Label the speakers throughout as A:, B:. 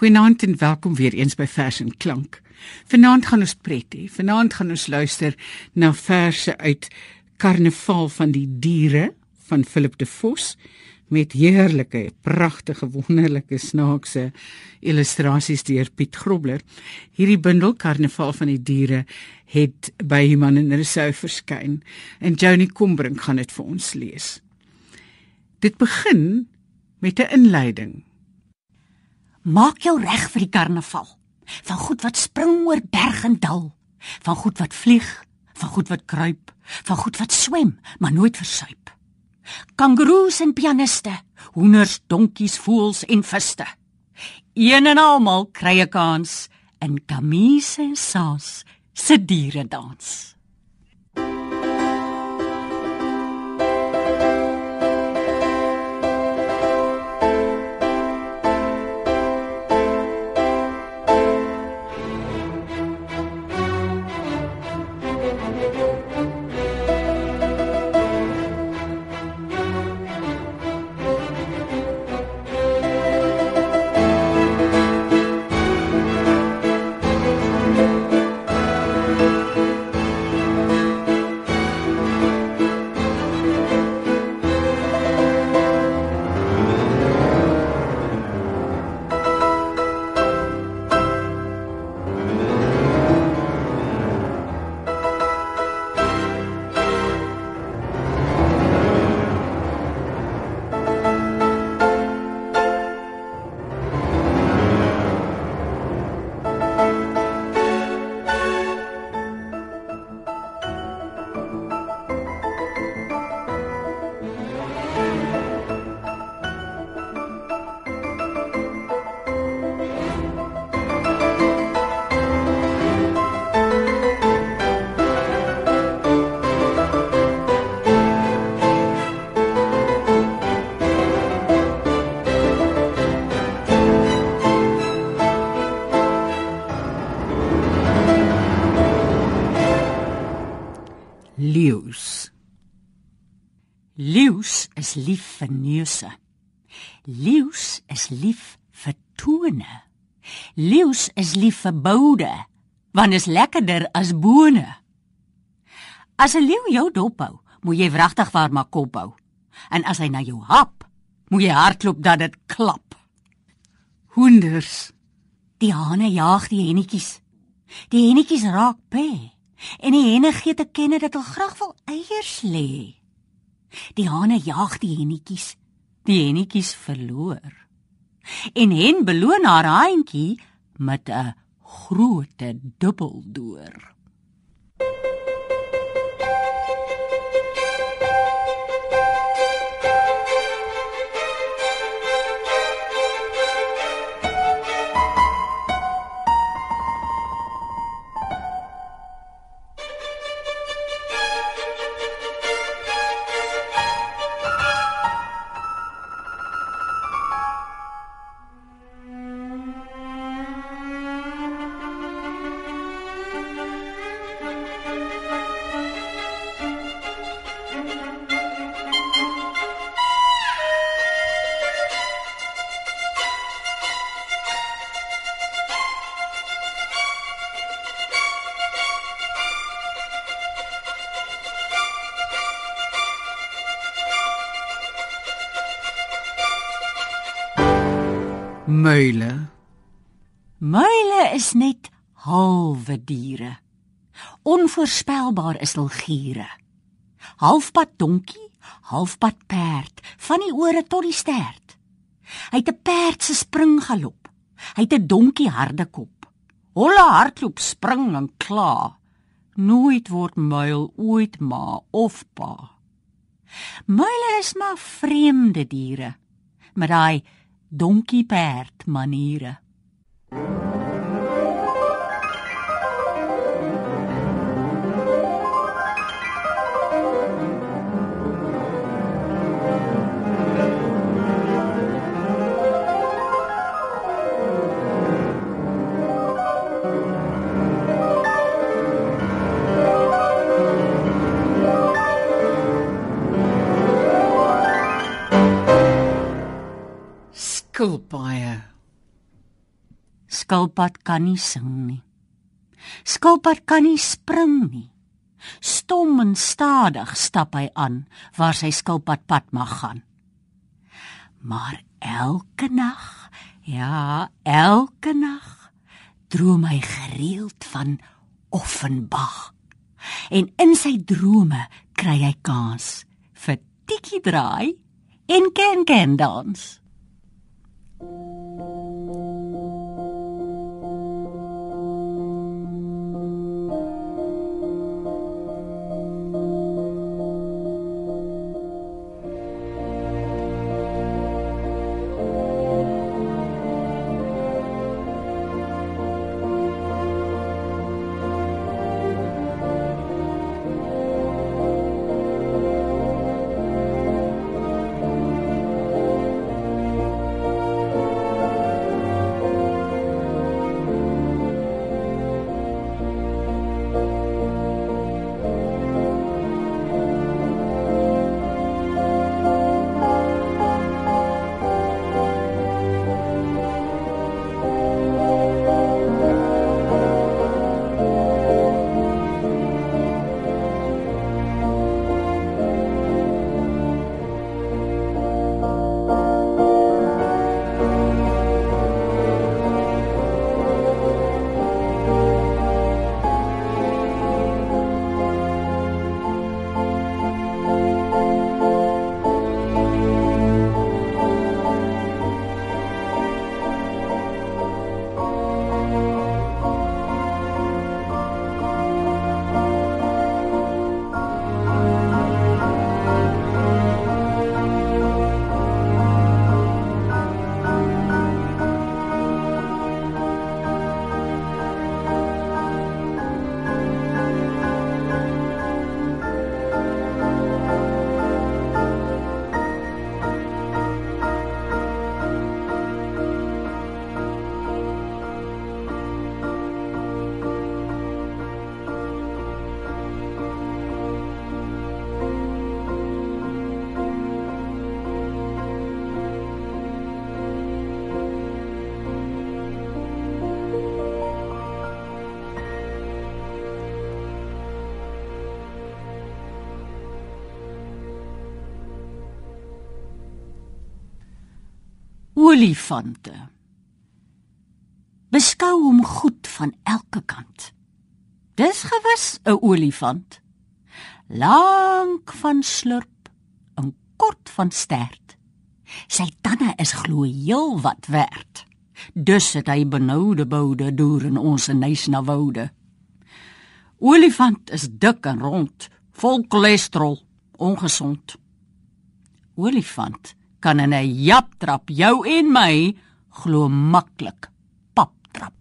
A: Goeienaand en welkom weer eens by Vers en Klank. Vanaand gaan ons pret hê. Vanaand gaan ons luister na verse uit Karnaval van die diere van Philip de Vos met heerlike, pragtige, wonderlike snaakse illustrasies deur Piet Grobler. Hierdie bundel Karnaval van die diere het by Human en Resou verskyn en Joni Kombrink gaan dit vir ons lees. Dit begin met 'n inleiding
B: Maak jou reg vir die karnaval. Van goed wat spring oor berg en dal, van goed wat vlieg, van goed wat kruip, van goed wat swem, maar nooit versuip. Kangaroos en pianiste, hoenders, donkies, voëls en viste. Een en almal kry 'n kans in Kamise en Saas se diere
A: leeu's.
B: Leeu's is lief vir neuse. Leeu's is lief vir tone. Leeu's is lief vir boude, want is lekkerder as bone. As 'n leeu jou dophou, moet jy wragtig waar maar kop hou. En as hy na jou hap, moet jy hardloop dat dit klap.
A: Hoenders.
B: Die hane jaag die hennetjies. Die hennetjies raak pee. En die henne gee te kenne dat hulle graag wil eiers lê. Die hane jaag die hennetjies. Die hennetjies verloor. En hen beloon haar haantjie met 'n groot dubbeldoor.
A: Muile.
B: Muile is net halwe diere. Onvoorspelbaar is hul giere. Halfpad donkie, halfpad perd, van die ore tot die stert. Hy het 'n perd se springgalop. Hy het 'n donkie harde kop. Holle hardloop, spring en kla. Nooit word muil ooit ma of pa. Muile is maar vreemde diere. Maar daai donkie perd maniere.
A: Skilpaaie.
B: Skilpad kan nie sing nie. Skilpad kan nie spring nie. Stom en stadig stap hy aan waar sy skilpad pad mag gaan. Maar elke nag, ja, elke nag droom hy gereeld van Offenbach. En in sy drome kry hy kans vir tikkie draai en ken ken dans. Olifante. Beskou hom goed van elke kant. Dis gewis 'n olifant. Lank van slurp en kort van stert. Sy tande is glo heel wat werd. Dus het hy benoude boude deur in ons neus na woude. Olifant is dik en rond, vol cholesterol, ongesond. Olifant kan in 'n jap trap jou en my glo maklik pap trap.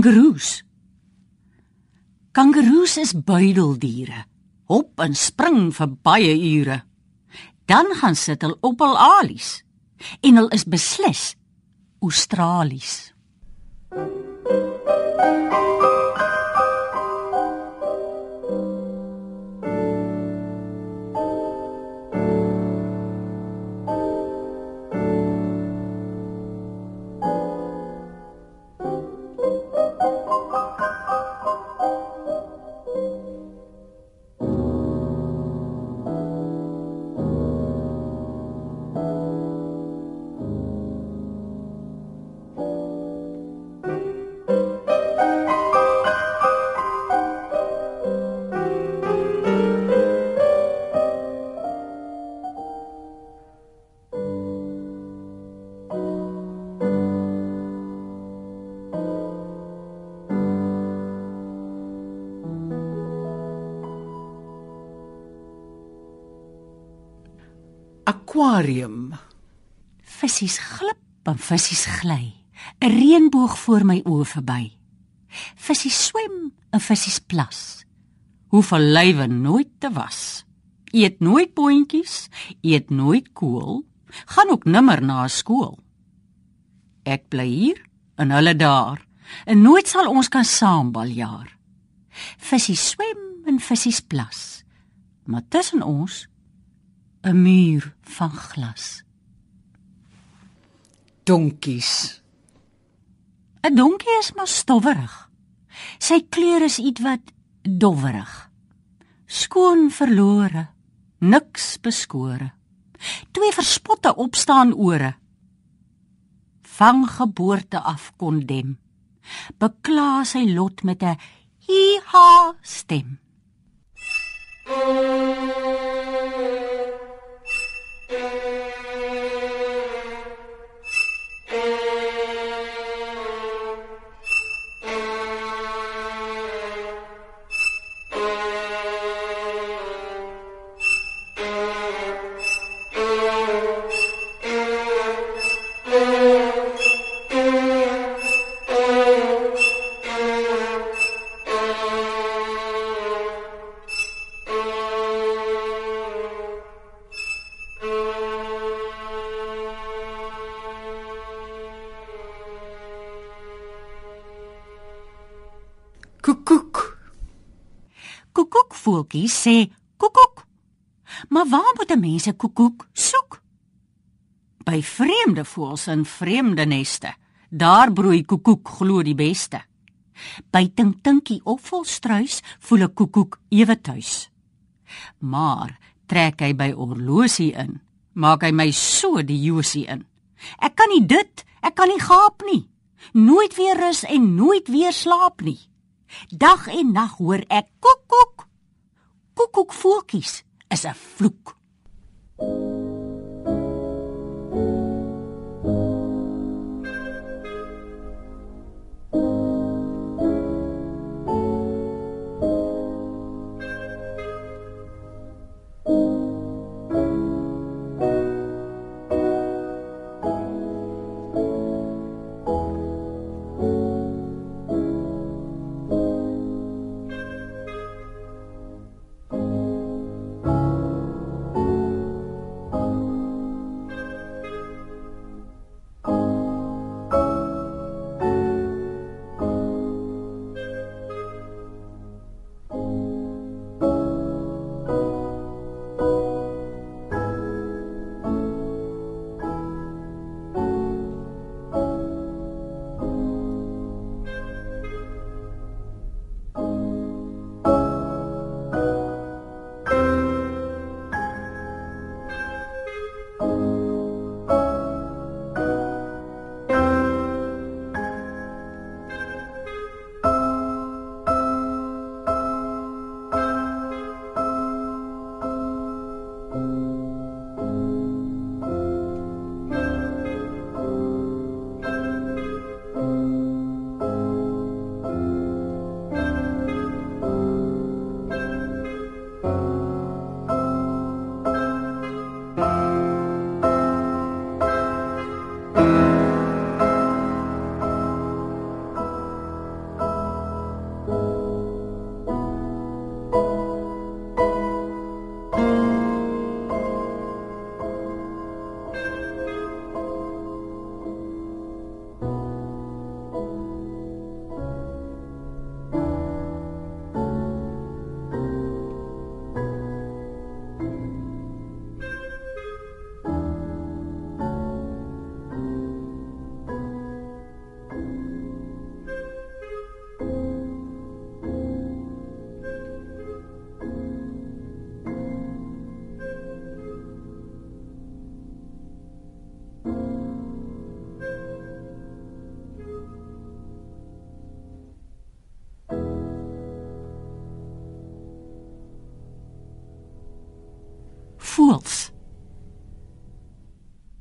B: Kangaroos. Kangaroos is buideldiere. Hop en spring vir baie ure. Dan gaan sit hulle op hul alies en hulle is beslis Australies.
A: Aquarium.
B: Vissies glip en vissies gly. 'n Reënboog voor my oë verby. Vissies swem en vissies plas. Hoe van lywe nooit te was. Eet nooit boontjies, eet nooit kool, gaan ook nimmer na skool. Ek bly hier en hulle daar, en nooit sal ons kan saam baljaar. Vissies swem en vissies plas. Maar tussen ons 'n muur van glas.
A: Donkies.
B: 'n Donkie is maar stowwerig. Sy kleur is ietwat dowwerig. Skoon verlore, niks beskore. Twee verspotte opstaan ore. Van geboorte af kondem. Bekla sy lot met 'n hi-ha stem. Koekoekvoeltjies sê koekoek. Maar waar moet 'n mens 'n koekoek soek? By vreemde voëls in vreemde neste. Daar broei koekoek glo die beste. By Tinktinkie of volstruis voel 'n koekoek ewe tuis. Maar trek hy by orlosie in, maak hy my so die josie in. Ek kan nie dit, ek kan nie gaap nie. Nooit weer rus en nooit weer slaap nie. Dag en nag hoor ek koekoek. Koekoekvoeltjies is 'n vloek.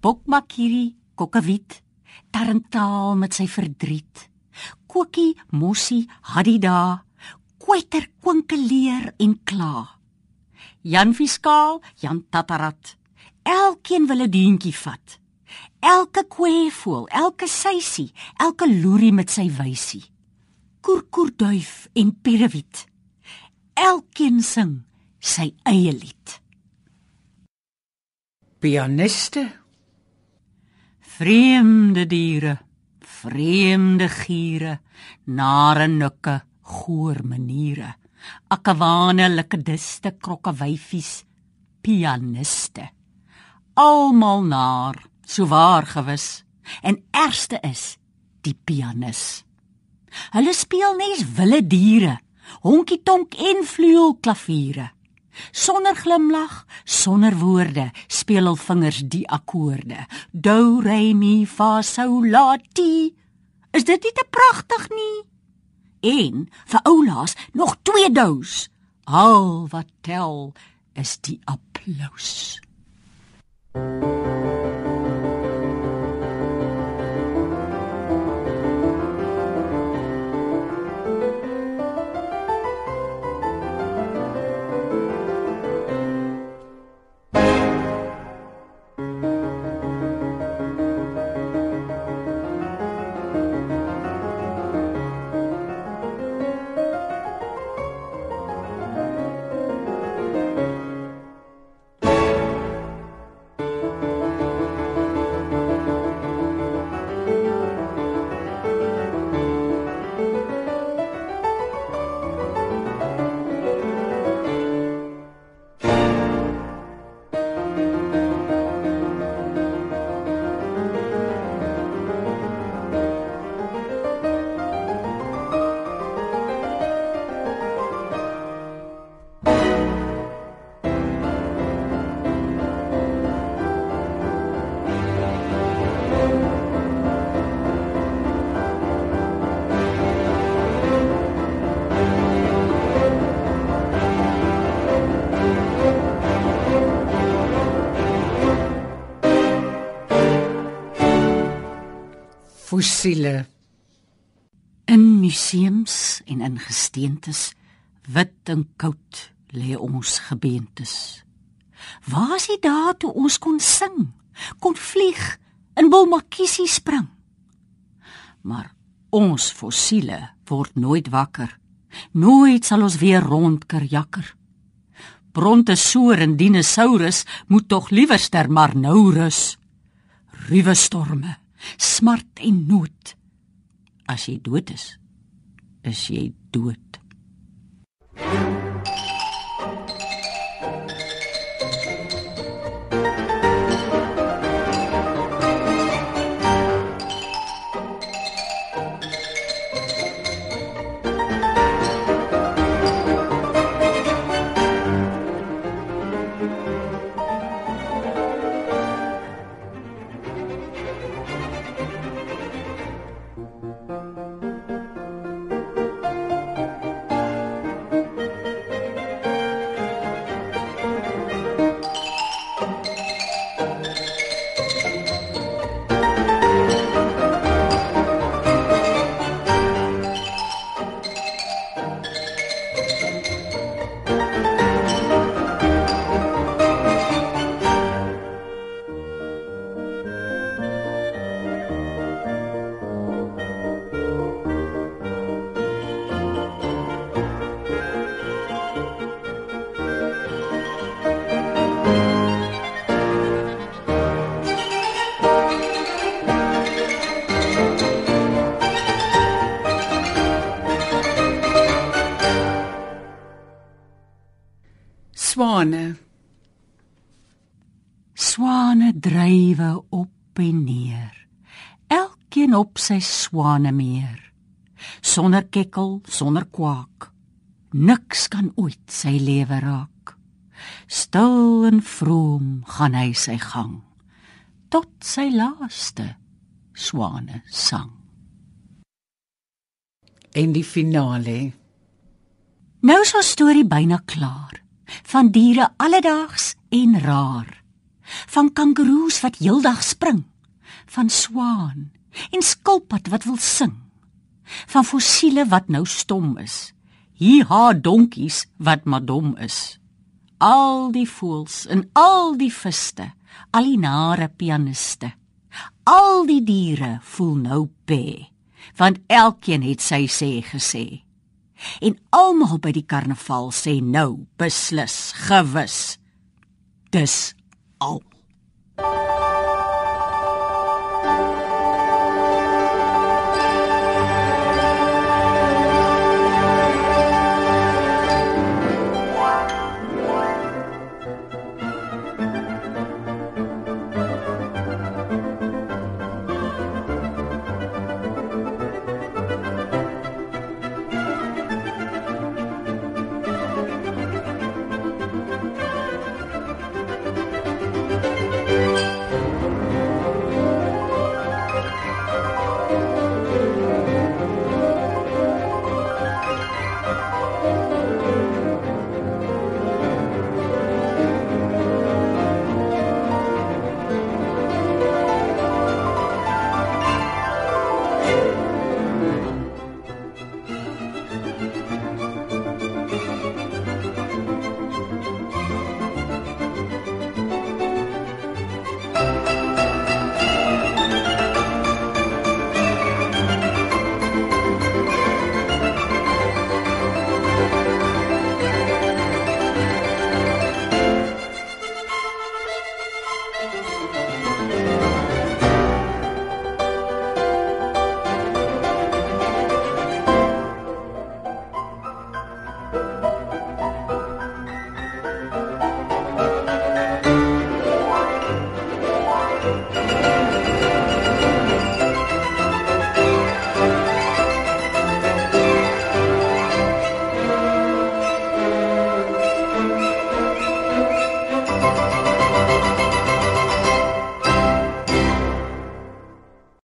B: Bokmakiri, kokkewiet, Tarentaal met sy verdriet. Kokkie, Mossie, Hadida, Kwetter, kwinkeleer en kla. Jan Fiskaal, Jan Tatarat. Elkeen wil 'n dientjie vat. Elke kweevoel, elke seisie, elke loerie met sy wysie. Koerkoerduif en pierewiet. Elkeen sing sy eie lied.
A: Pianiste,
B: Vreemde diere, vreemde giere, nare nukke, goor maniere, akawane, likkediste, krokkewyfies, pianiste. Almal naar, so waar gewis, en ergste is die pianis. Hulle speel nes wilde diere, honkie tonk en vleuelklaviere. Sonder glimlag, sonder woorde, speel hul vingers die akkoorde. Do re mi fa sol la ti. Is dit nie te pragtig nie? En vir oulaas nog twee dous. Al wat tel is die applous.
A: Fossiele,
B: In museums en in gesteentes, wit en koud lê ons gebeentes. Waar is die dae toe ons kon sing, kon vlieg, in wilmakiesie spring? Maar ons fossiele word nooit wakker. Nooit sal ons weer rondkerjakker. Brontosaurus en dinosaurus moet tog liewerster maar nou rus. Ruwe storme, smart en nood. As jy dood is, is jy dood.
A: Swane,
B: Swane drywe op en neer. Elkeen op sy swanemeer. Sonder kekkel, sonder kwaak. Niks kan ooit sy lewe raak. Stil en vroom gaan hy sy gang tot sy laaste swane sang.
A: en die finale.
B: Nou is ons storie byna klaar. Van diere alledaags en raar. van kangaroes wat heeldag spring, van swaan en skilpad wat wil sing, van fossiele wat nou stom is, hier haar donkies wat maar dom is. Al die voëls en al die viste, al die nare pianiste, al die diere voel nou pe, want elkeen het sy sê gesê. En almal by die karnaval sê nou beslis gewis. Dis al.